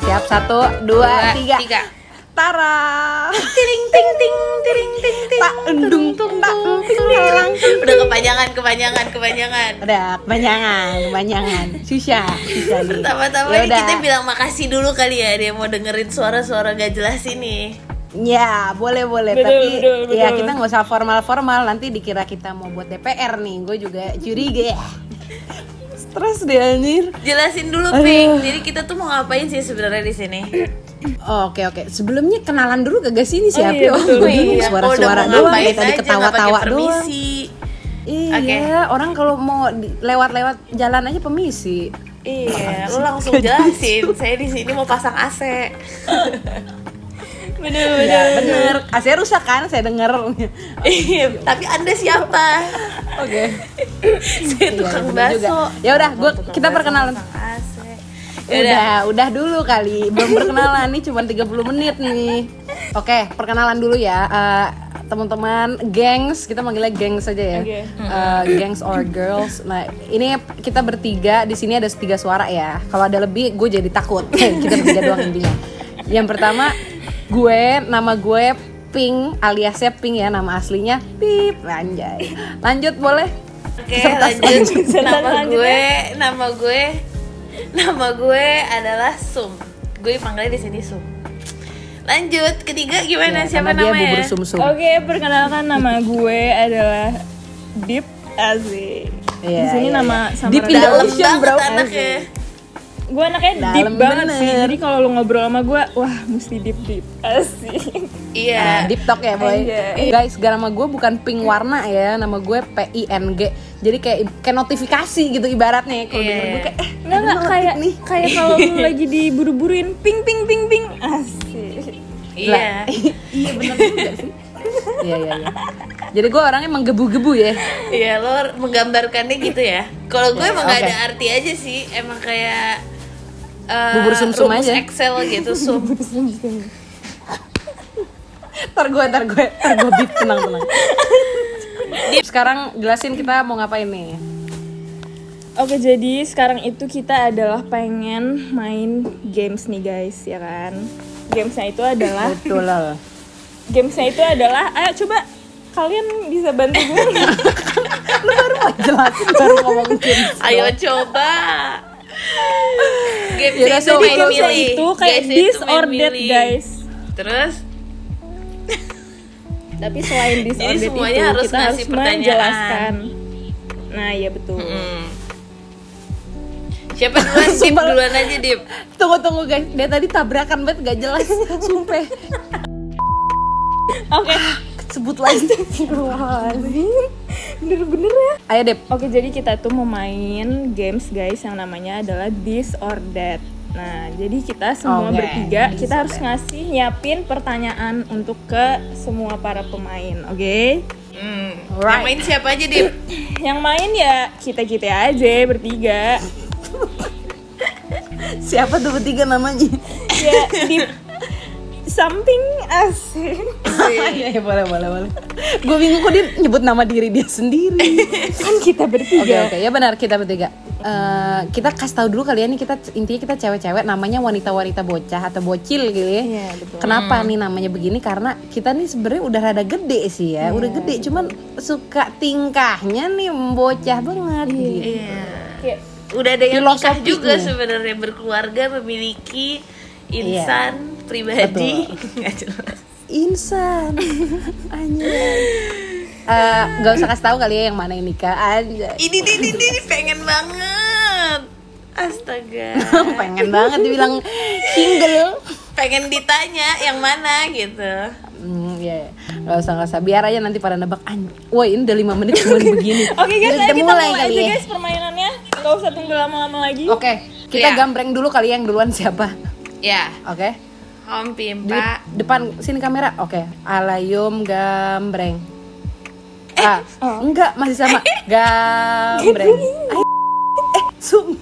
siap satu, dua, Dua, tiga. tiga. Tara. Tiring ting ting tiring ting ting. Tak endung tung tak ting, ting, Udah kepanjangan kepanjangan kepanjangan. Udah, kepanjangan, kepanjangan. Susah, susah nih. Pertama-tama Ya kita bilang makasih dulu kali ya dia mau dengerin suara-suara gak jelas ini. Ya, boleh boleh. Betul, Tapi betul, ya betul. kita nggak usah formal-formal. Nanti dikira kita mau buat DPR nih. Gue juga curiga. Stres deh anjir. Jelasin dulu Aduh. Pink. Jadi kita tuh mau ngapain sih sebenarnya di sini? Oh, Oke oke. Sebelumnya kenalan dulu kagak sini siapa? iya, Oh, betul. gue bingung Iya, suara-suara mau doang. ngapain Tadi ketawa-tawa doang. Iya, Oke. orang kalau mau lewat-lewat jalan aja permisi. Iya, lu langsung jelasin. Saya di sini mau pasang AC. bener Ya, bener bener. AC rusak kan? Saya denger. Iya, tapi Anda siapa? Oke. Saya Iya, tukang bener bakso. Ya udah, gua kita perkenalan. Ya udah. Udah, dulu kali. Belum perkenalan nih cuma 30 menit nih. Oke, perkenalan dulu ya. Eh, teman-teman, gengs, kita manggilnya gengs aja ya. Oke. Eh, gengs or girls. Nah, ini kita bertiga, di sini ada tiga suara ya. Kalau ada lebih, gue jadi takut. kita bertiga doang intinya. Yang pertama, gue, nama gue Pink aliasnya Pink ya, nama aslinya Pip. Anjay. Lanjut boleh? Oke, Serta lanjut. Nama gue, nama gue, nama gue adalah Sum. Gue panggilnya di sini Sum. Lanjut, ketiga gimana? Ya, Siapa dia namanya? bubur sumsum. Oke, perkenalkan nama gue adalah Deep Aziz. Iya, Di sini iya, nama samaran Deep in the ocean, bro. Gue anaknya Dalam deep banget sih. bener. Jadi kalau lu ngobrol sama gue, wah mesti deep deep. Asik. Iya. Nah, deep talk ya boy. Anjay. Guys, gak nama gue bukan pink warna ya, nama gue P I N G. Jadi kayak kayak notifikasi gitu ibaratnya. Kalau Iya. denger gue kayak eh Nggak nggak kayak nih. kayak kalau lu lagi diburu-buruin ping ping ping ping. Asik. Iya. iya benar juga sih. Iya iya iya. Jadi gue orangnya menggebu-gebu ya. Iya, lo menggambarkannya gitu ya. Kalau gue Ya, emang gak oke. ada arti aja sih, emang kayak eh, Bubur sumsum rumus aja. Excel gitu sum. Ntar gue, ntar gue, ntar gue beat tenang tenang. Sekarang jelasin kita mau ngapain nih. Oke, jadi sekarang itu kita adalah pengen main games nih guys, ya kan? Gamesnya itu adalah Betul lah. gamesnya itu adalah ayo coba kalian bisa bantu gue? Lu baru mau jelasin baru ngomong games. Ayo coba. Game Yaudah, itu main milih. itu kayak itu that milih. guys Terus tapi selain semuanya itu harus kita harus pertanyaan. menjelaskan nah iya betul mm. Siapa duluan? Dip duluan aja, Dip. Tunggu tunggu guys, dia tadi tabrakan banget gak jelas. Sumpah. oke Sebut lagi. bener-bener ya Ayo Dep. oke jadi kita tuh mau main games guys yang namanya adalah this or that Nah, jadi kita semua Oke, bertiga this kita harus ngasih nyiapin pertanyaan untuk ke semua para pemain, oke? Hmm. Yang Alright. main siapa aja, Dip? Yang main ya kita-kita aja bertiga. Siapa tuh bertiga namanya? ya di samping asik. Iya, iya, boleh, boleh, boleh. Gue bingung kok dia nyebut nama diri dia sendiri. kan kita Oke, bertiga. oke, ya benar kita bertiga. Eh, kita kasih tahu dulu kalian nih kita intinya kita cewek-cewek namanya wanita-wanita bocah atau bocil gitu ya. Iya, betul. Kenapa nih namanya begini? Karena kita nih sebenarnya udah rada gede sih ya, udah gede. Cuman suka tingkahnya nih bocah banget. gitu. Iya. Kayak Udah ada yang nikah juga sebenarnya berkeluarga memiliki insan pribadi. Nggak jelas. Insan, anjay. Eh, Gak usah kasih tahu kali ya yang mana yang nikah aja. Ini ini ini, ini pengen banget. Astaga. Pengen banget dibilang single. pengen ditanya yang mana gitu. Hmm, iya, iya. Gak usah, gak usah. Biar aja nanti pada nebak. An- Woi, ini udah 5 menit cuma begini. Oke guys, Kita mulai, kali aja ya. guys permainannya. Gak usah tunggu lama-lama lagi. Oke, kita Iya. gambreng dulu kali ya yang duluan siapa. Ya, Oke. Om Di Pimpa. depan sini kamera. Oke. Alayum gambreng. Ah, enggak, masih sama. Gambreng. Ay, eh, sum.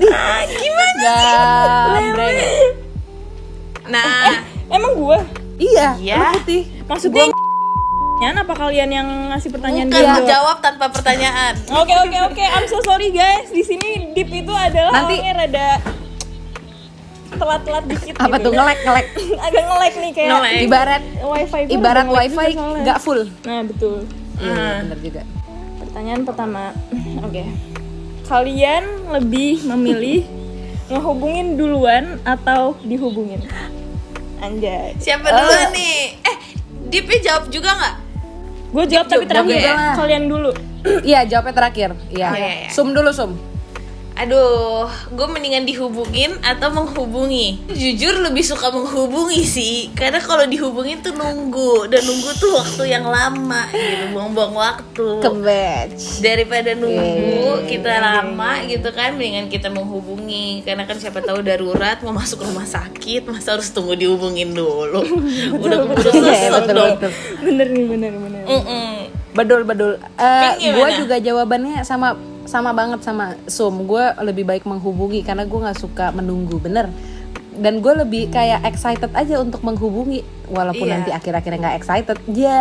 Ah, gimana? Gambreng. Nah, Emang gue? Iya, Iya. putih. Maksudnya Yan, apa kalian yang ngasih pertanyaan bukan dia? menjawab tanpa pertanyaan. Oke oke oke, I'm so sorry guys. Di sini Deep itu adalah Nanti- orangnya rada telat-telat dikit apa gitu. tuh ngelek ngelek agak ngelek nih kayak Ngelek. ibarat wifi ibarat wifi nggak full nah betul iya Ah. bener juga pertanyaan pertama oke kalian lebih memilih ngehubungin duluan atau dihubungin anjay Siapa Eh. duluan nih? Eh, Dipnya jawab juga nggak? gue jawab tapi Jawab terakhir lah. kalian dulu iya jawabnya terakhir iya Oh, iya, iya. sum dulu sum Aduh, gue mendingan dihubungin atau menghubungi. Jujur lebih suka menghubungi sih, karena kalau dihubungin tuh nunggu dan nunggu tuh waktu yang lama gitu, buang-buang waktu. ke batch Daripada nunggu Iya. kita lama gitu kan, mendingan kita menghubungi. Karena kan siapa tahu darurat mau masuk rumah sakit, masa harus tunggu dihubungin dulu. Udah keburu Iya, sesek betul, dong. betul. bener nih bener bener Mm-mm. Bedul bedul. Eh Pink gue gimana? juga jawabannya sama sama banget sama Sum. Gue lebih baik menghubungi karena gue nggak suka menunggu, bener. Dan gue lebih kayak excited aja untuk menghubungi, walaupun Iya. nanti akhir-akhirnya nggak excited. Ya.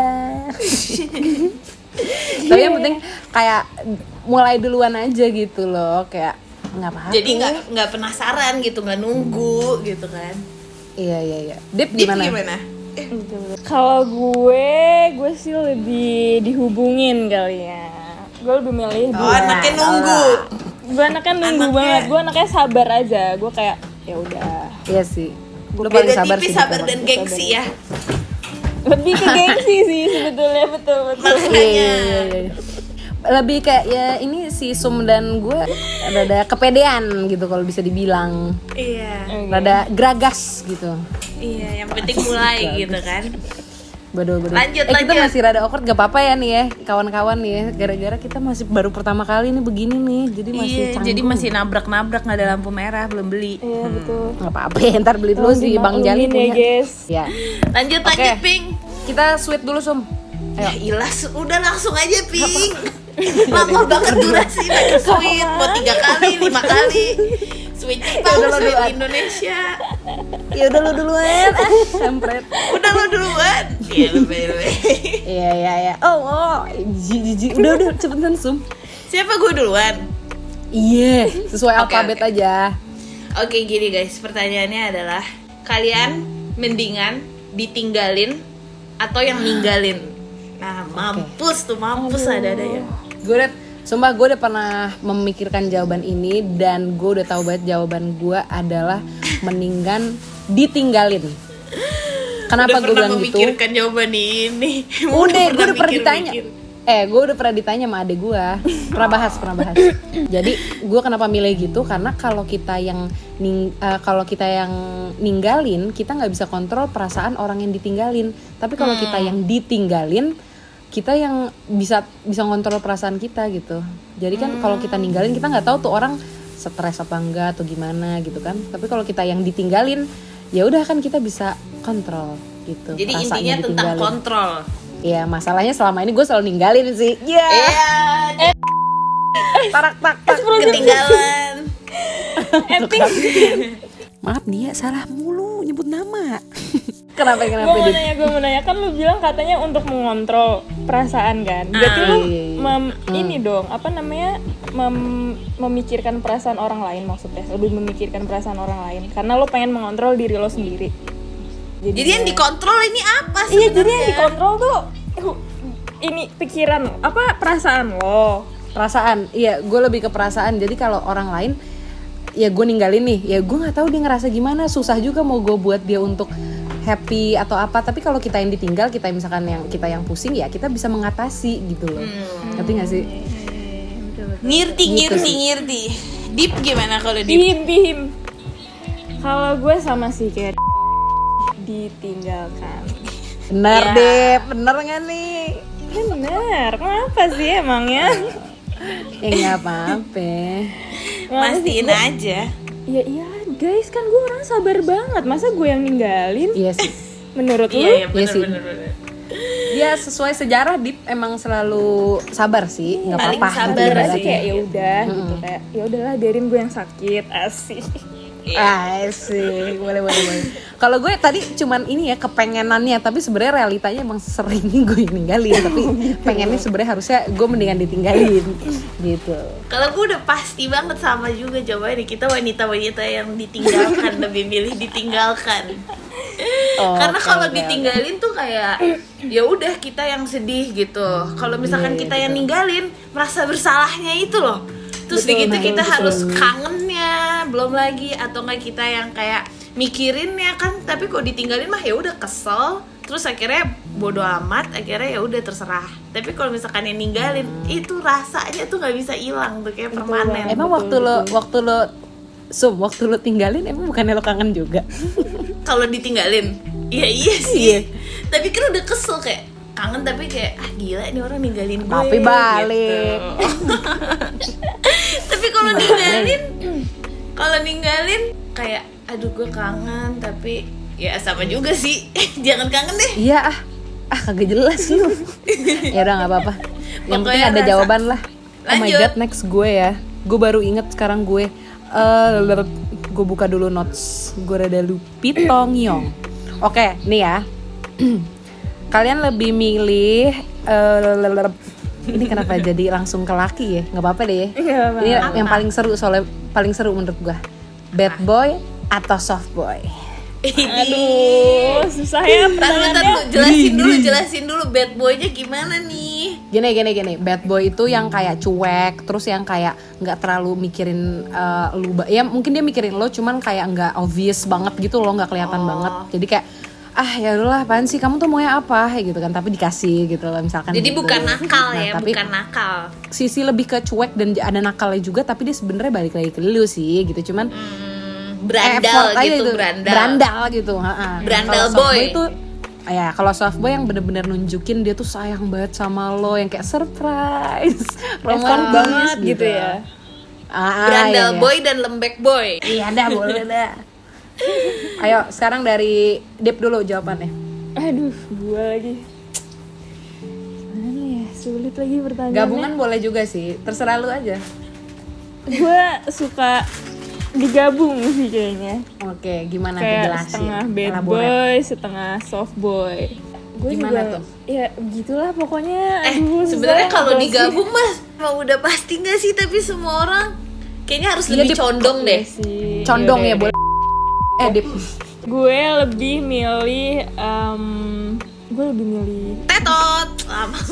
Tapi yang penting kayak mulai duluan aja gitu loh, kayak nggak apa-apa. Jadi nggak nggak penasaran gitu, nggak nunggu gitu kan. Iya iya iya. Dip Dip gimana? gimana? kalau gue gue sih lebih dihubungin kali ya gue lebih milih Oh, duluan. anaknya nunggu. gue anaknya nunggu Anaknya- banget gue anaknya sabar aja gue kayak ya udah Iya sih. Lu paling sabar sih. Sabar dan gengsi ya. lebih ke gengsi sih sebetulnya betul betul Iya, Makanya. iya, iya, iya. lebih kayak ya ini si Sum dan gue rada kepedean gitu kalau bisa dibilang Iya. rada geragas gitu Iya, yang penting mulai gitu kan. Betul betul. Lanjut, eh kita lanjut. masih rada awkward gak apa-apa ya nih ya kawan-kawan nih ya gara-gara kita masih baru pertama kali nih begini nih jadi masih Iya, canggung. jadi masih nabrak-nabrak nggak ada lampu merah, belum beli. iya betul nggak apa-apa ya, ntar beli dulu sih Bang Jali ya punya. guys Ya. Lanjut Oke. lanjut Pink. Kita sweet dulu Sum. Ya ilah, su- udah langsung aja Pink. Lama banget durasi pakai sweet, mau tiga kali, lima kali. Sweet Jepang, Udah lo sweet duluan. Indonesia. Ya udah lu duluan. Ah, Sempret. Udah lo duluan. Iya, lebih Iya iya iya. Oh oh, jijik. Udah udah cepetan Sum. Siapa gue duluan? Iya, sesuai Oke, alfabet oke. aja. Oke gini guys, pertanyaannya adalah kalian mendingan ditinggalin atau yang ninggalin? Nah, mampus tuh, mampus ada-ada ya. Gue udah, sumpah gue udah pernah memikirkan jawaban ini dan gue udah tahu banget jawaban gue adalah mendingan ditinggalin. Kenapa gue bilang gitu? memikirkan jawaban ini. Udah, gue udah pernah ditanya. Eh, gue udah pernah ditanya sama adek gue. Pernah bahas, pernah bahas. Jadi gue kenapa milih gitu? Karena kalau kita yang ning, eh, kalau kita yang ninggalin, kita nggak bisa kontrol perasaan orang yang ditinggalin. Tapi kalau kita yang ditinggalin, kita yang bisa bisa kontrol perasaan kita gitu. Jadi kan kalau kita ninggalin, kita nggak tahu tuh orang stres apa enggak atau gimana gitu kan. Tapi kalau kita yang ditinggalin, ya udah kan kita bisa kontrol gitu. Jadi intinya tentang ditinggalin. kontrol. Iya, masalahnya selama ini gue selalu ninggalin sih. Iya. Iya, Tarak tak tak. ketinggalan. Maaf dia salah mulu nyebut nama. kenapa gue kenapa mau Dit? nanya gue mau nanya kan lu bilang katanya untuk mengontrol perasaan kan berarti Ah. lu Iya, iya. mem- Hmm. ini dong apa namanya mem- memikirkan perasaan orang lain maksudnya lebih memikirkan perasaan orang lain karena lo pengen mengontrol diri lo sendiri Jadi yang dikontrol ini apa sih? iya jadi yang dikontrol tuh ini pikiran apa perasaan lo Perasaan. Iya, gue lebih ke perasaan. Jadi kalau orang lain ya gue ninggalin nih, ya gue nggak tahu dia ngerasa gimana. Susah juga mau gue buat dia untuk happy atau apa. Tapi kalau kita yang ditinggal, kita misalkan yang kita yang pusing ya kita bisa mengatasi gitu loh. Ngerti gak sih? Ngirti, Gitu ngirti, ngirti. Deep gimana kalau deep? bihim bihim kalau gue sama sih kayak ditinggalkan Bener Iya. deh, bener gak nih? bener kenapa sih emangnya Ya nggak apa-apa. Mastiin aja. Ya iya guys kan gue orang sabar banget Masa gue yang ninggalin Iya sih. Menurut lu? Iya, iya, Iya bener, sih. bener, bener. Ya sesuai sejarah Dip emang selalu sabar sih, nggak Paling apa-apa. sabar gitu ibaratnya. kayak ya udah gitu kayak ya udahlah biarin gue yang sakit asik Iya. Asik, boleh boleh boleh. Kalau gue tadi cuman ini ya kepengenannya, tapi sebenarnya realitanya emang sering gue ninggalin, tapi pengennya sebenarnya harusnya gue mendingan ditinggalin gitu. Kalau gue udah pasti banget sama juga jawabannya kita wanita-wanita yang ditinggalkan lebih milih ditinggalkan. Oh, Karena kalau oke, ditinggalin tuh kayak ya udah kita yang sedih gitu. Kalau misalkan Iya, kita yang ninggalin merasa bersalahnya itu loh. Terus begitu betul, kita betul. harus kangennya, belum lagi atau nggak kita yang kayak mikirin ya kan. Tapi kok ditinggalin mah ya udah kesel. Terus akhirnya bodoh amat, akhirnya ya udah terserah. Tapi kalau misalkan yang ninggalin, itu rasanya tuh nggak bisa hilang tuh kayak permanen. Emang Betul, waktu lo betul. waktu lo Sum, waktu lo tinggalin emang bukannya lo kangen juga? kalau ditinggalin ya iya sih Iya. tapi kan udah kesel kayak kangen tapi kayak ah gila ini orang ninggalin gue Tapi balik. gitu. tapi kalau ninggalin kalau ninggalin kayak aduh gue kangen tapi ya sama juga sih jangan kangen deh Iya ah, ah kagak jelas lu. ya udah nggak apa-apa. Yang penting ada rasa- jawaban lah. Oh my god, next gue ya. Gue baru inget sekarang gue. Eh, gue buka dulu notes. Gue rada lupi Tongyong. Oke, nih ya. Kalian lebih milih eh, ini kenapa jadi langsung ke laki ya? Nggak apa-apa deh. ya. Apa-apa. Ini yang paling seru soalnya paling seru menurut gue. Bad boy atau soft boy? Aduh, susah ya pertanyaannya. jelasin dulu jelasin dulu bad boynya gimana nih gini gini gini bad boy itu yang kayak cuek terus yang kayak nggak terlalu mikirin eh, lu ya mungkin dia mikirin lo cuman kayak nggak obvious banget gitu loh nggak kelihatan Oh. banget jadi kayak ah ya udahlah apaan sih kamu tuh maunya apa gitu kan tapi dikasih gitu loh misalkan jadi gitu. bukan nakal Nah, ya tapi bukan nakal sisi lebih ke cuek dan ada nakalnya juga tapi dia sebenarnya balik lagi ke lu sih gitu cuman Hmm, berandal aja gitu itu. berandal berandal gitu ha-ha. Berandal Kalau soft boy. itu ya kalau soft boy yang bener-bener nunjukin dia tuh sayang banget sama lo yang kayak surprise romantis banget gitu ya. Ah, ah, berandal iya, iya. boy dan lembek boy iya dah boleh dah ayo sekarang dari Dip dulu jawabannya Aduh, gua lagi. Mana ya? Sulit lagi pertanyaannya. gabungan boleh juga sih terserah lu aja Gua suka digabung sih kayaknya. oke gimana Kayak dijelasin setengah bad Elaborate. boy, setengah soft boy. Gue Gimana juga, tuh? Ya begitulah pokoknya. eh sebenarnya ya kalau digabung mas emang udah pasti nggak sih tapi semua orang kayaknya harus Iya, lebih condong Iya deh sih. condong ya Yaudah, boleh eh Dip. Gue lebih milih em, gue lebih milih tetot.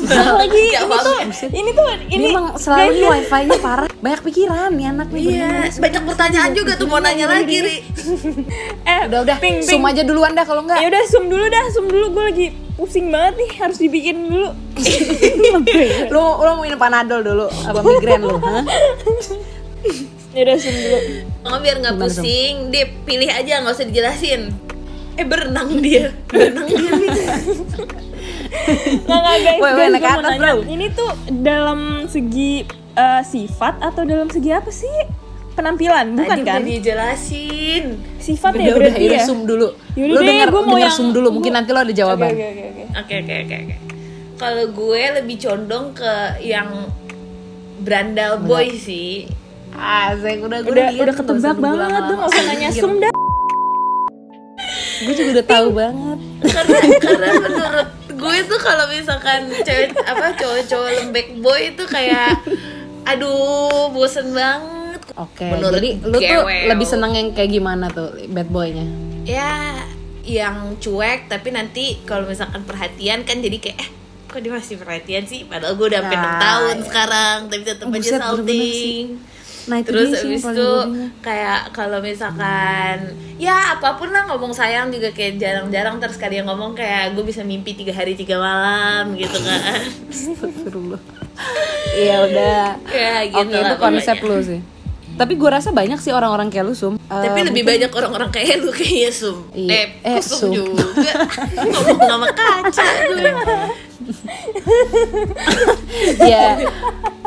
Lagi ini tuh ini tuh ini ini emang selalu guys, nih wifi-nya parah. Banyak pikiran nih anak nih iya banyak pertanyaan juga tuh mau nanya lagi ri. Eh udah udah ping, zoom ping. aja duluan dah kalau enggak ya udah zoom dulu dah zoom dulu. Gue lagi pusing banget nih harus dibikin dulu. Lu lu mau minum panadol dulu apa migrain lu hah? ya udah zoom dulu. Oh, biar nggak pusing, Dip, pilih aja nggak usah dijelasin. Eh berenang dia, berenang dia. Nggak nggak guys. Naik gue mau atas, nanya. bro. ini tuh dalam segi eh, sifat atau dalam segi apa sih? Penampilan bukan Tadi kan? udah dijelasin. sifat udah ya udah berarti yaudah ya? zoom dulu. Yaudah lu deh, denger gua mau denger yang- zoom dulu mungkin gua- nanti lo ada jawaban. Oke oke oke Oke. Oke oke oke. Kalau gue lebih condong ke yang brandal boy sih. Ah saya udah gue udah udah ketebak banget tuh nggak usah nanya zoom dah. Gue juga udah tahu banget. Karena karena menurut gue tuh kalau misalkan cewek apa cowok-cowok lembek boy itu kayak aduh bosen banget. Oke Menurut jadi lu tuh lebih seneng yang kayak gimana tuh bad boynya? Ya yang cuek tapi nanti kalau misalkan perhatian kan jadi kayak eh kok dia masih perhatian sih? Padahal gue udah sampai enam Nah, tahun iya. sekarang tapi tetap Oh, aja salting nah itu terus abis itu kayak kalau misalkan ya apa pun lah ngomong sayang juga kayak jarang-jarang terus kali yang ngomong kayak gue bisa mimpi tiga hari tiga malam gitu kan Astagfirullah. Iya udah. ya gitu Oke itu konsep lu sih. Tapi gue rasa banyak sih orang-orang kayak lu sum. Eh, tapi lebih banyak orang-orang kayak lu kayaknya sum Iya. eh, Eh, sum Sum. juga ngomong sama kaca gue ya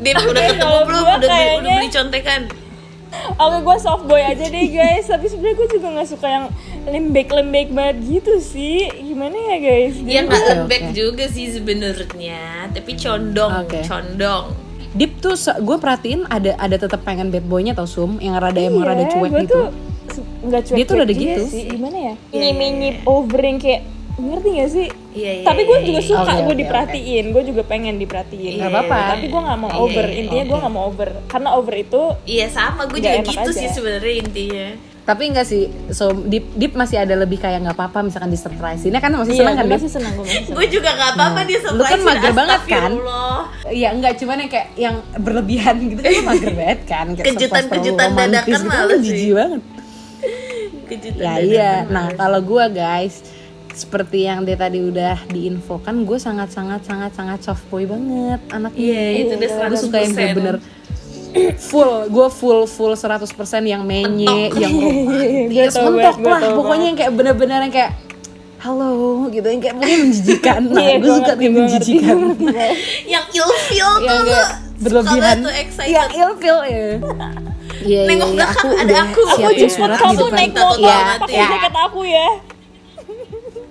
Dip udah ketemu belum? udah, beli, udah kayaknya- beli contekan? Oke gue soft boy aja deh guys. Tapi sebenarnya gue juga gak suka yang lembek-lembek banget gitu sih. Gimana ya guys? ya nggak Oke, lembek oke. juga sih sebenarnya. Tapi condong Oke. condong. Deep tuh gue perhatiin ada ada tetap pengen bad boynya tau sum. Yang rada emang Iya, rada cuek gitu. tuh nggak cuek Dia tuh udah gitu. sih. Gimana ya? Iya, iya, nyip overing kayak ngerti gak sih Iya, iya, tapi gue iya, juga iya. suka Oke, gue oke, diperhatiin gue juga pengen diperhatiin Nggak apa-apa. tapi gue nggak mau Iya, over iya, intinya gue oke. nggak mau over karena over itu Iya sama, gue Nggak juga gitu aja. sih sebenarnya intinya. Tapi enggak sih, so deep deep masih ada lebih kayak nggak apa-apa misalkan di surprise. Ini kan masih iya seneng kan gue masih senang gue masih Gue juga gak apa-apa dia Lu kan surprise mager banget kan? Iya enggak cuman yang kayak yang berlebihan gitu kan lu mager banget kan kayak Kejutan- surprise kejutan dadakan gitu, males kan sih. jijik banget. Kejutan Ya iya. Nah, kalau gua guys seperti yang dia tadi udah diinfokan, gue sangat sangat sangat sangat soft boy banget anaknya. Iya, itu udah Gue suka yang 100%. bener-bener full, gue full full 100% yang menye, yang romantis, tau mentok banget, gua lah. Pokoknya yang kayak bener-bener yang kayak halo gitu, yang kayak pokoknya menjijikan. Nah, Iya, gue suka yang menjijikan. yang ilfeel tuh kayak berlebihan. Yang ilfeel ya. Iya, iya, Nengok iya, belakang, ada aku. siapin Aku jemput surat kamu depan. naik Takut motor Iya, pakai iya. jaket aku ya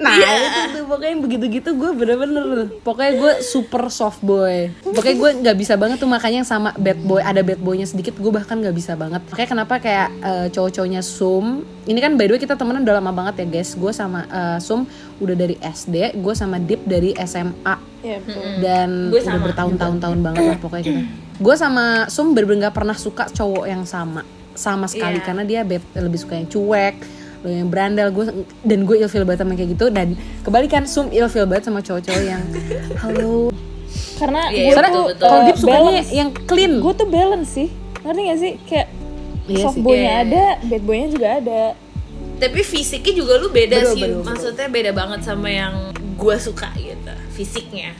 Nah Iya. itu tuh pokoknya yang begitu-gitu gue bener-bener Pokoknya gue super soft boy Pokoknya gue nggak bisa banget tuh makanya yang sama bad boy Ada bad boynya sedikit gue bahkan nggak bisa banget Makanya kenapa kayak eh, cowok-cowoknya Sum Ini kan by the way kita temenan udah lama banget ya guys Gue sama eh, Sum udah dari SD Gue sama Dip dari SMA Iya betul. dan Gue udah sama bertahun-tahun banget lah pokoknya kita. Gue sama Sum bener-bener gak pernah suka cowok yang sama sama sekali Iya. karena dia bet- lebih suka yang cuek, lo yang berandal gue dan gue ilfeel banget sama kayak gitu dan kebalikan Sum ilfeel banget sama cowok-cowok yang halo. karena Iya, gue betul, tuh betul. Kalau uh, Dip sukanya yang clean. gue tuh balance sih ngerti gak sih kayak Iya soft boynya Iya. ada bad boynya juga ada tapi fisiknya juga lu beda Betul, sih betul, betul. maksudnya beda banget sama yang gua suka gitu fisiknya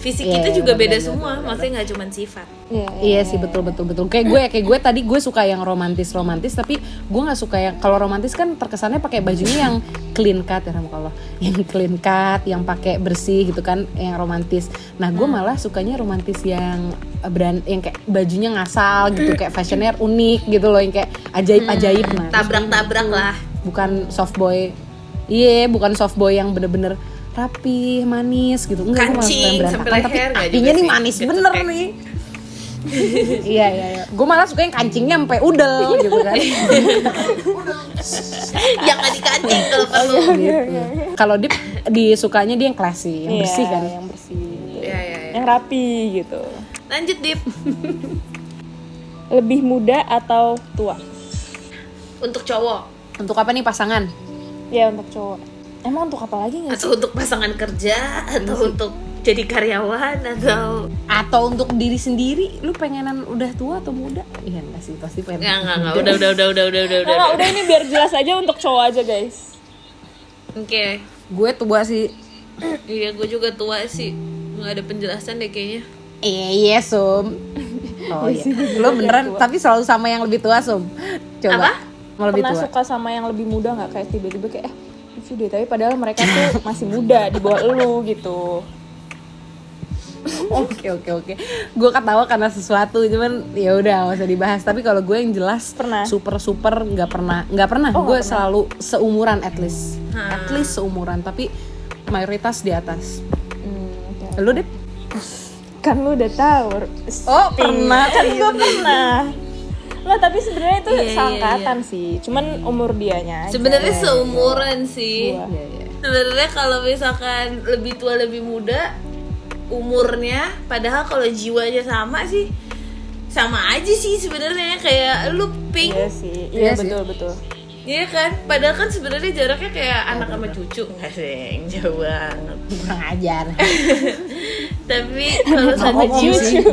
fisik Iya, kita juga beda benar, semua maksudnya nggak cuma sifat Iya, Iya sih betul betul betul. Kayak gue kayak gue tadi gue suka yang romantis romantis tapi gue nggak suka yang kalau romantis kan terkesannya pakai bajunya yang clean cut ya kalau yang clean cut yang pakai bersih gitu kan yang romantis. Nah gue malah sukanya romantis yang brand yang kayak bajunya ngasal gitu kayak fashionnya unik gitu loh yang kayak ajaib ajaib nah. gue sukanya tabrak-tabrak gitu. lah Bukan soft boy. Iya bukan soft boy yang bener-bener rapi manis gitu. Enggak gue malah suka yang Kancing berantakan. sampai tapi apinya nih manis gitu bener kayak. nih. iya iya iya. Gue malah suka yang kancingnya sampai udel gitu kan. Yang nggak dikancing kalau perlu. gitu. kalau dia disukanya dia yang classy yang Iya, bersih kan? yang bersih. Ya ya ya yang rapi gitu. Lanjut dip. Lebih muda atau tua? Untuk cowok. Untuk apa nih pasangan? Ya untuk cowok emang untuk apa lagi nggak sih? atau untuk pasangan kerja atau untuk jadi karyawan atau atau untuk diri sendiri lu pengenan udah tua atau muda? Iya enggak sih pasti pengen nggak nggak nggak. udah udah udah udah udah udah udah udah. ini biar jelas aja untuk cowok aja guys. Oke. Gue tua sih. Iya gue juga tua sih. Nggak ada penjelasan deh kayaknya. Iya iya sum. Oh iya. lu beneran tapi selalu sama yang lebih tua sum. Coba. Apa? mau lebih pernah tua. suka sama yang lebih muda nggak? Kayak tiba-tiba kayak eh lucu deh tapi padahal mereka tuh masih muda di bawah lu gitu Oke oke oke. Gue ketawa karena sesuatu cuman ya udah gak usah dibahas. Tapi kalau gue yang jelas Pernah? super super nggak pernah nggak pernah. Oh, gue selalu seumuran at least, Hmm. at least seumuran. Tapi mayoritas di atas. Hmm, oke. Lu deh? kan lu udah tahu Oh, pernah. kan gue pernah Nggak, tapi sebenarnya itu Iya, iya, seangkatan sih cuman umur dianya aja. sebenarnya seumuran sih Gua. Iya iya. sebenarnya kalau misalkan lebih tua lebih muda umurnya padahal kalau jiwanya sama sih sama aja sih sebenarnya kayak lu pink iya sih Iya iya sih. betul betul Iya kan, padahal kan sebenarnya jaraknya kayak anak sama cucu sih, jauh banget. Kurang ajar. Tapi kalau sama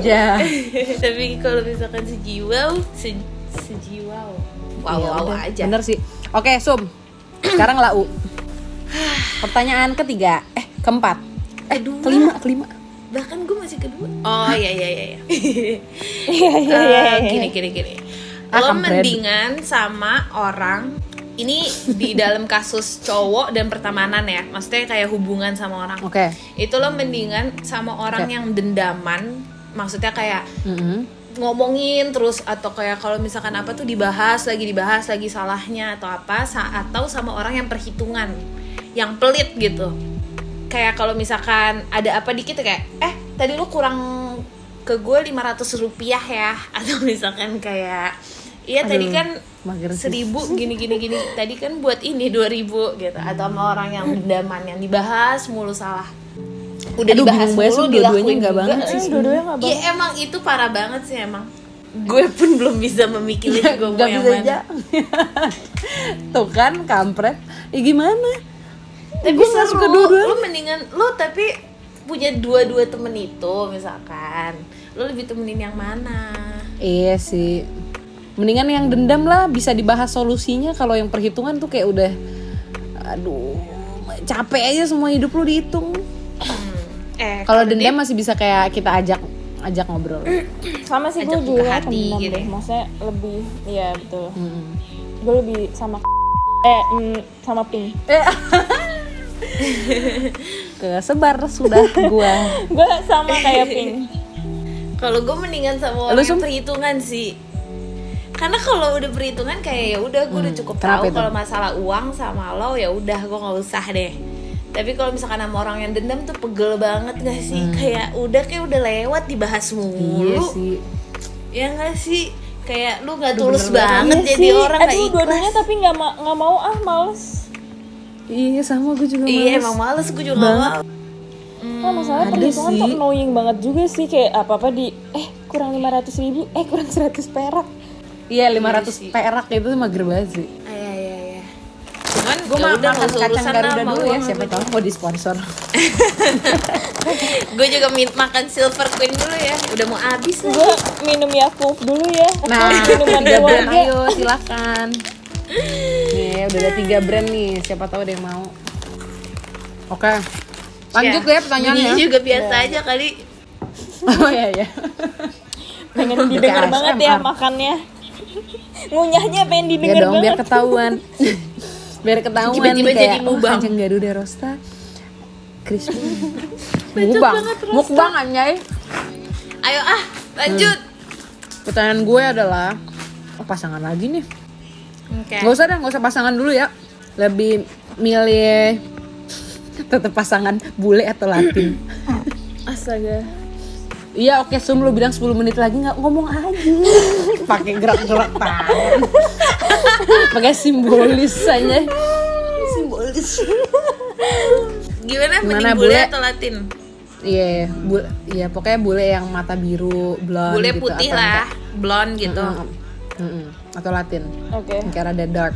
ja. tapi kalau misalkan sejiwa, se, sejiwa, wow Iya, wow udah. aja. Bener sih. Oke, Sum. Sekarang lau. Pertanyaan ketiga, eh keempat, eh Kedua. kelima, kelima. Bahkan gue masih kedua. Oh iya iya iya. iya. iya iya iya Eh, gini gini gini. Ah, Lo kampret. mendingan sama orang ini di dalam kasus cowok dan pertemanan ya, maksudnya kayak hubungan sama orang. Oke. Itu lo mendingan sama orang Oke. yang dendaman, maksudnya kayak Mhm. ngomongin terus atau kayak kalau misalkan apa tuh dibahas lagi dibahas lagi salahnya atau apa sa- atau sama orang yang perhitungan yang pelit gitu kayak kalau misalkan ada apa dikit kayak eh tadi lu kurang ke gue 500 rupiah ya atau misalkan kayak Iya tadi kan seribu gini gini gini tadi kan buat ini dua ribu gitu atau sama orang yang dendaman yang dibahas mulu salah udah Aduh, dibahas mulu sih, dua-duanya dilakuin nggak juga. banget sih. Eh, dua-duanya nggak Iya banget emang itu parah banget sih emang gue pun belum bisa memikirkan gue mau yang bisa mana aja. Tuh kan kampret. Ya gimana? tapi nggak seru suka dua-duanya. lu mendingan lu tapi punya dua-dua temen itu misalkan lu lebih temenin yang mana Iya sih. Mendingan yang dendam lah bisa dibahas solusinya kalau yang perhitungan tuh kayak udah aduh capek aja semua hidup lu dihitung. eh Kalau dendam masih bisa kayak kita ajak ajak ngobrol. sama sih gue juga hati gitu deh ya. maksudnya lebih iya betul gue lebih sama eh mm, sama pink Kesebar sudah gua. gue sama kayak pink Kalau gue mendingan sama orang yang perhitungan sih. Karena kalau udah perhitungan kayak ya udah gue udah cukup Hmm, kenapa tahu kalau masalah uang sama lo ya udah gue nggak usah deh. Tapi kalau misalkan sama orang yang dendam tuh pegel banget gak sih? Kayak udah kayak udah lewat dibahas mulu. Hmm. Iya sih. Ya gak sih? Kayak lu nggak tulus bener banget Iya jadi sih. orang aduh ikhlas. dua-duanya tapi nggak ma nggak mau ah males Iya sama gue juga Iya males. emang males gue juga nggak mau. Nah, masalah ada perhitungan tuh sih. annoying banget juga sih kayak apa-apa di eh kurang 500 ribu, eh kurang 100 perak. Iya 500 perak itu mager banget sih. Ah, Iya iya iya. Cuman Gue ya mah udah makan kacang urusan Garuda dulu ya siapa tahu mau disponsor. gue juga min makan silver queen dulu ya udah mau habis lah Gue minum Yakult dulu ya. Nah, minuman tiga brand ayo silakan. Nih, udah ada tiga brand nih, siapa tahu ada yang mau. Oke. Lanjut Ya, deh pertanyaannya. bunyinya juga biasa aja kali Oh iya iya. Pengen didengar Kayak banget ya makannya. Ngunyahnya pengen Ya didengar dong biar banget. ketahuan. biar ketahuan Tiba-tiba jadi mukbang. Oh, kacang Garuda Rosta. Crispy. Mukbang. Mukbang anjay. ayo ah lanjut Pertanyaan gue adalah oh, pasangan lagi nih. oke Gak usah dah, gak usah pasangan dulu ya. Lebih milih tetap pasangan bule atau latin. Astaga. Iya oke Sum lu bilang 10 menit lagi nggak ngomong aja pakai gerak-gerak tangan pakai simbolis aja simbolis gimana Gimana, mending bule bule? atau latin iya bu iya pokoknya bule yang mata biru blonde bule gitu, putih atau lah enggak. blonde gitu Mm-mm. Mm-mm. atau latin Oke. yang kayak rada dark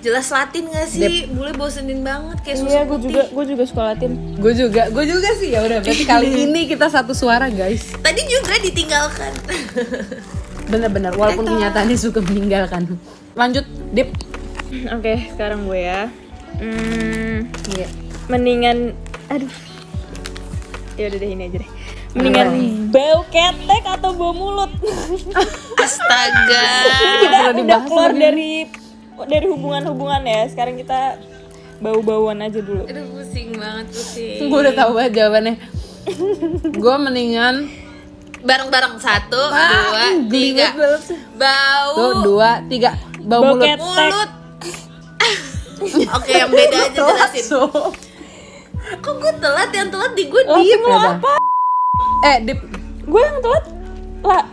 jelas latin gak sih? Bule bosenin banget kayak susu Iya, gue juga gue juga suka Latin. gue juga gue juga sih ya udah. Berarti kali ini kita satu suara guys. Tadi juga ditinggalkan. Bener-bener walaupun kenyataannya suka meninggalkan. Lanjut dip. Oke, sekarang gue ya. Hmm, iya. mendingan aduh. Ya udah deh ini aja deh. Mendingan bau ketek atau bau mulut. astaga. Kita udah dibahas keluar dari dari hubungan-hubungan ya. Sekarang kita bau-bauan aja dulu. aduh pusing banget pusing gue udah tahu banget jawabannya gue mendingan bareng-bareng satu Ah, dua tiga bau Tuh, dua, tiga. Bau, Bau mulut. mulut oke yang beda aja jelasin So. kok gue telat yang telat di gue diem lo apa? Eh, Dip. Gue yang telat. Lah,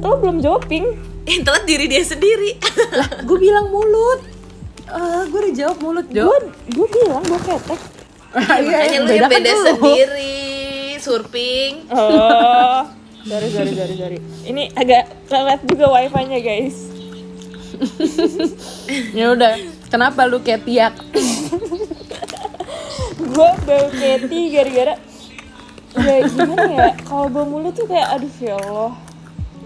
lo belum jawab ping. Yang telat diri dia sendiri Gue bilang mulut. Eh, gue udah jawab mulut, Jo. Gue gue bilang bau ketek. makanya lu beda yang beda sendiri surfing Oh, sorry sorry sorry sorry. Ini agak lelet juga wifi-nya guys. Ya udah. Kenapa lu kayak tiak? Gue bau keti gara-gara ya gimana ya? Kalau bau mulut tuh kayak aduh ya Allah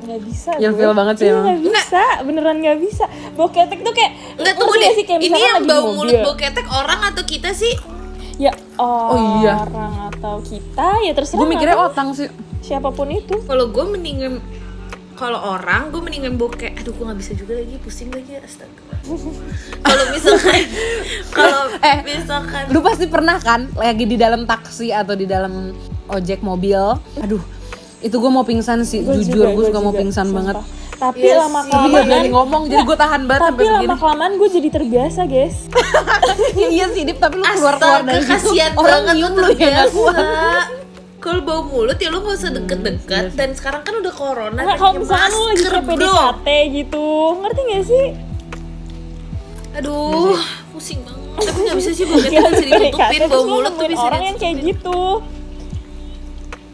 nggak bisa Ilfil gue. banget sih emang. nggak bisa beneran nggak bisa bau ketek tuh kayak Enggak tunggu deh nggak sih, kayak ini yang bau mulut bau ketek orang atau kita sih ya orang iya. atau kita ya terserah Gue mikirnya otang sih. siapa pun itu kalau gue mendingan kalau orang gue mendingan bokeh aduh gue nggak bisa juga lagi pusing lagi astaga kalau misalkan kalau Eh, misalkan Lu pasti pernah kan lagi di dalam taksi atau di dalam ojek mobil. Aduh, itu gue mau pingsan sih. Gua Jujur, gue gua suka mau pingsan sumpah. banget. tapi Iya lama sih. Tapi gak kelamaan berani ngomong, jadi gue tahan banget tapi lama begini. kelamaan gue jadi terbiasa guys iya sih, Dip, tapi lu keluar-keluar Astaga, dari situ kasihan orang banget nyium lu lu ya gak kuat. kalau bau mulut ya lo gak usah deket-deket dan sekarang kan udah corona Nggak, pakai kalau misalkan lu lagi. PDKT gitu ngerti gak sih aduh pusing banget tapi nggak bisa sih Kayak tuh bisa ditutupin bau lu mulut tuh bisa orang yang kayak gitu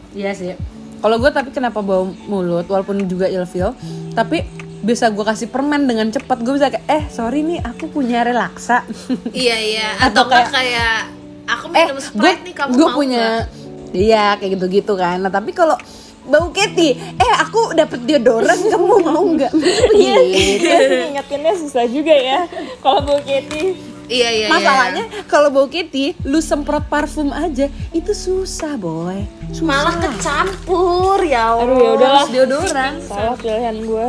Iya sih. Kalau gue tapi kenapa bau mulut walaupun juga ilfeel, tapi bisa gue kasih permen dengan cepat. Gue bisa kayak eh sorry nih aku punya relaksa. Iya iya. Atau atau kayak- kayak aku eh minum gue sprite nih kamu gue mau punya nggak? iya kayak gitu gitu kan. Nah tapi kalau bau keti eh aku dapet deodoran kamu mau nggak? Iya gitu. Iya sih ngingetinnya susah juga ya. Kalau Bu Katie iya iya iya. masalahnya kalau bau keti lu semprot parfum aja itu susah boy susah. malah kecampur ya Allah. Aduh ya udahlah Harus deodoran Salah pilihan gue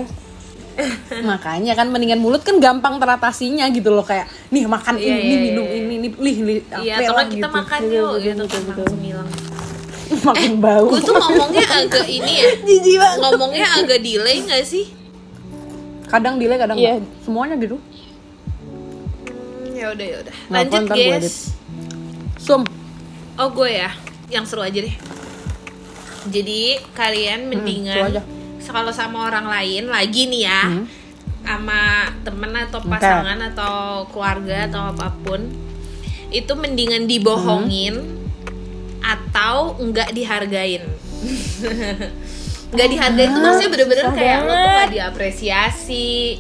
makanya kan mendingan mulut kan gampang teratasinya gitu loh kayak nih makan Iya, ini iya, minum iya. ini nih lih lih Iya, nggak kita gitu. makan yuk gitu kan langsung hilang. makin bau Gue tuh ngomongnya agak ini ya, jijik banget ngomongnya agak delay nggak sih? kadang delay kadang Iya. enggak. semuanya gitu ya udah ya udah. Nggak, Lanjut edit. guys. sum Oh gue ya, yang seru aja deh. Jadi kalian mendingan seru aja. kalau sama orang lain lagi nih ya, sama temen atau pasangan atau keluarga atau apa pun, itu mendingan dibohongin atau enggak dihargain. Nggak dihargain tuh maksudnya bener-bener kayak lo tuh nggak diapresiasi.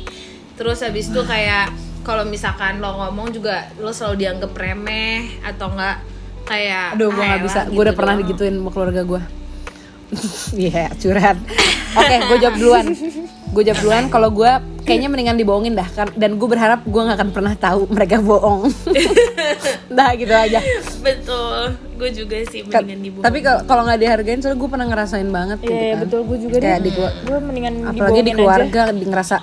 Terus habis itu kayak kalau misalkan lo ngomong juga lo selalu dianggap remeh atau enggak kayak aduh gue "Ah, nggak bisa. elah," gue udah gitu pernah doang. digituin sama keluarga gue Iya curhat. Oke gue jawab duluan. Gue jawab duluan. Kalau gue kayaknya mendingan dibohongin dah. Kan Dan gue berharap gue gak akan pernah tahu mereka bohong. Dah gitu aja. Betul. Gue juga sih mendingan dibohongin. Tapi kalau kalau nggak dihargain soalnya gue pernah ngerasain banget gitu Iya kan. betul. Gue juga deh Kayak di gua- Gue mendingan Apalagi di dibohongin aja. keluarga di ngerasa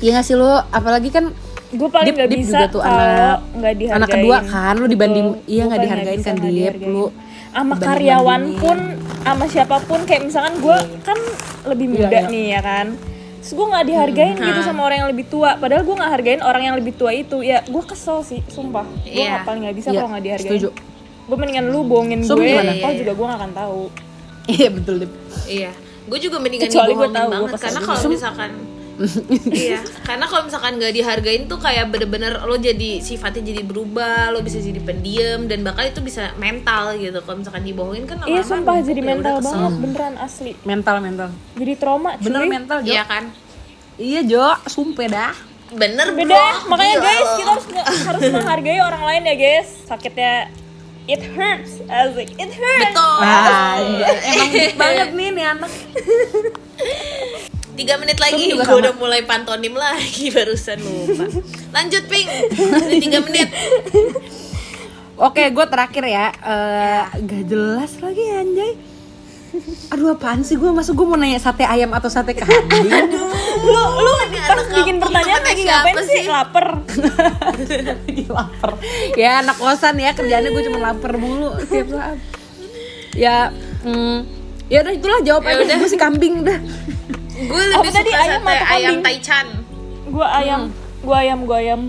Iya gak sih lo apalagi kan Gue paling Dip- gak bisa juga tuh anak- nggak dihargain anak kedua kan, lu dibanding- Betul. iya, Gua nggak dihargain kan, dihargain. Lu sama karyawan pun sama siapa pun kayak misalkan gue kan lebih Iya, muda iya. nih ya kan terus gue nggak dihargain Hmm. gitu sama orang yang lebih tua padahal gue nggak hargain orang yang lebih tua itu ya gue kesel sih sumpah gue Iya. nggak paling nggak bisa Iya, kalau nggak dihargain setuju. gue mendingan lu bohongin Sum gue gimana? toh Iya, juga gue nggak akan tahu Iya betul Dip iya gue juga mendingan Kecuali gua dibohongin tahu, gua banget kesel karena kalau misalkan iya karena kalau misalkan nggak dihargain tuh kayak bener-bener lo jadi sifatnya jadi berubah lo bisa jadi pendiam dan bakal itu bisa mental gitu. Kalau misalkan dibohongin kan iya sumpah jadi ya mental banget beneran asli. Mental mental. Jadi trauma cuy. Bener mental Jo. Iya kan? Iya Jo. Sumpah dah. Bener beda. Bro makanya Gila guys kita harus harus menghargai orang lain ya guys. Sakitnya it hurts asik it hurts. Betul. Iya. emang banget nih nih anak tiga menit lagi gue udah mulai pantonim lagi barusan lupa. Lanjut ping. Tiga menit. Oke, gue terakhir ya. Eh, gak jelas lagi anjay. Aduh apaan sih? Gue masuk gue mau nanya sate ayam atau sate kambing? Lu lu pas anak bikin kampung pertanyaan lagi ngapain sih? sih? lapar. Lapar. Ya anak kosan ya kerjaannya gue cuma lapar mulu tiap saat. Ya hmm, ya udah itulah jawabannya. Ya gue sih kambing dah gue Apa lebih tadi, suka ayam sate ayam taichan. Gua ayam gua ayam gua ayam.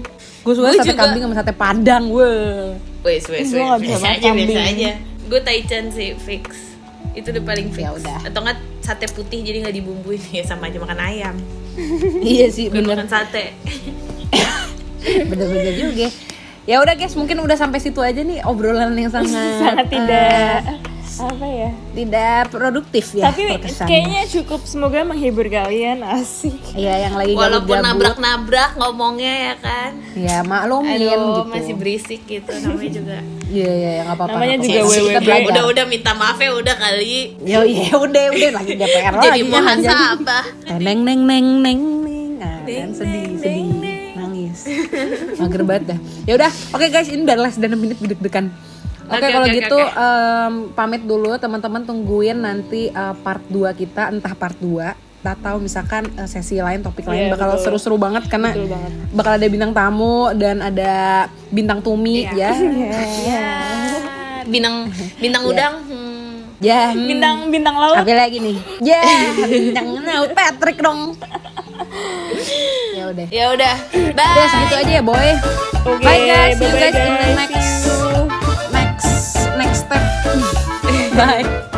Gue suka Gua sate juga. kambing sama sate padang weh wes wes wes. biasa aja biasa kambing. aja. Gue taichan sih fix. Itu udah paling fix. Ya udah. atau nggak sate putih jadi nggak dibumbuin. Ya sama aja makan ayam. Iya sih Gue bener. makan sate. Bener-bener juga. Ya udah guys mungkin udah sampai situ aja nih obrolan yang sangat sangat tidak apa ya tidak produktif ya tapi terkesannya. kayaknya cukup semoga menghibur kalian asik Iya yang lagi walaupun nabrak-nabrak ngomongnya ya kan Ya maklumin aduh gitu. masih berisik gitu namanya juga Iya iya ya nggak apa-apa. Namanya nggak juga apa-apa. WWB. Kita udah udah minta maaf ya udah kali Ya iya udah udah lagi DPR lagi. jadi mohon anjay. sabar Neng neng neng neng neng. Kan Neng, sedih neng, sedih neng, nangis. Mager banget dah. Ya udah, oke guys, ini udah less dan 6 menit deg-degan. Oke, Oke, kalau oke, gitu oke. em, pamit dulu teman-teman tungguin nanti eh, part 2 kita entah part 2 atau misalkan eh, sesi lain topik lain Iya, bakal seru-seru banget karena Betul banget. bakal ada bintang tamu dan ada bintang tumi Iya. ya. ya bintang bintang udang hmm. Ya. bintang bintang laut Apa lagi nih? Ya, bintang laut Patrick dong. ya udah. ya udah Udah bye segitu aja ya, boy. Oke, Bye guys, see you bye-bye, guys in the guys. next. Bye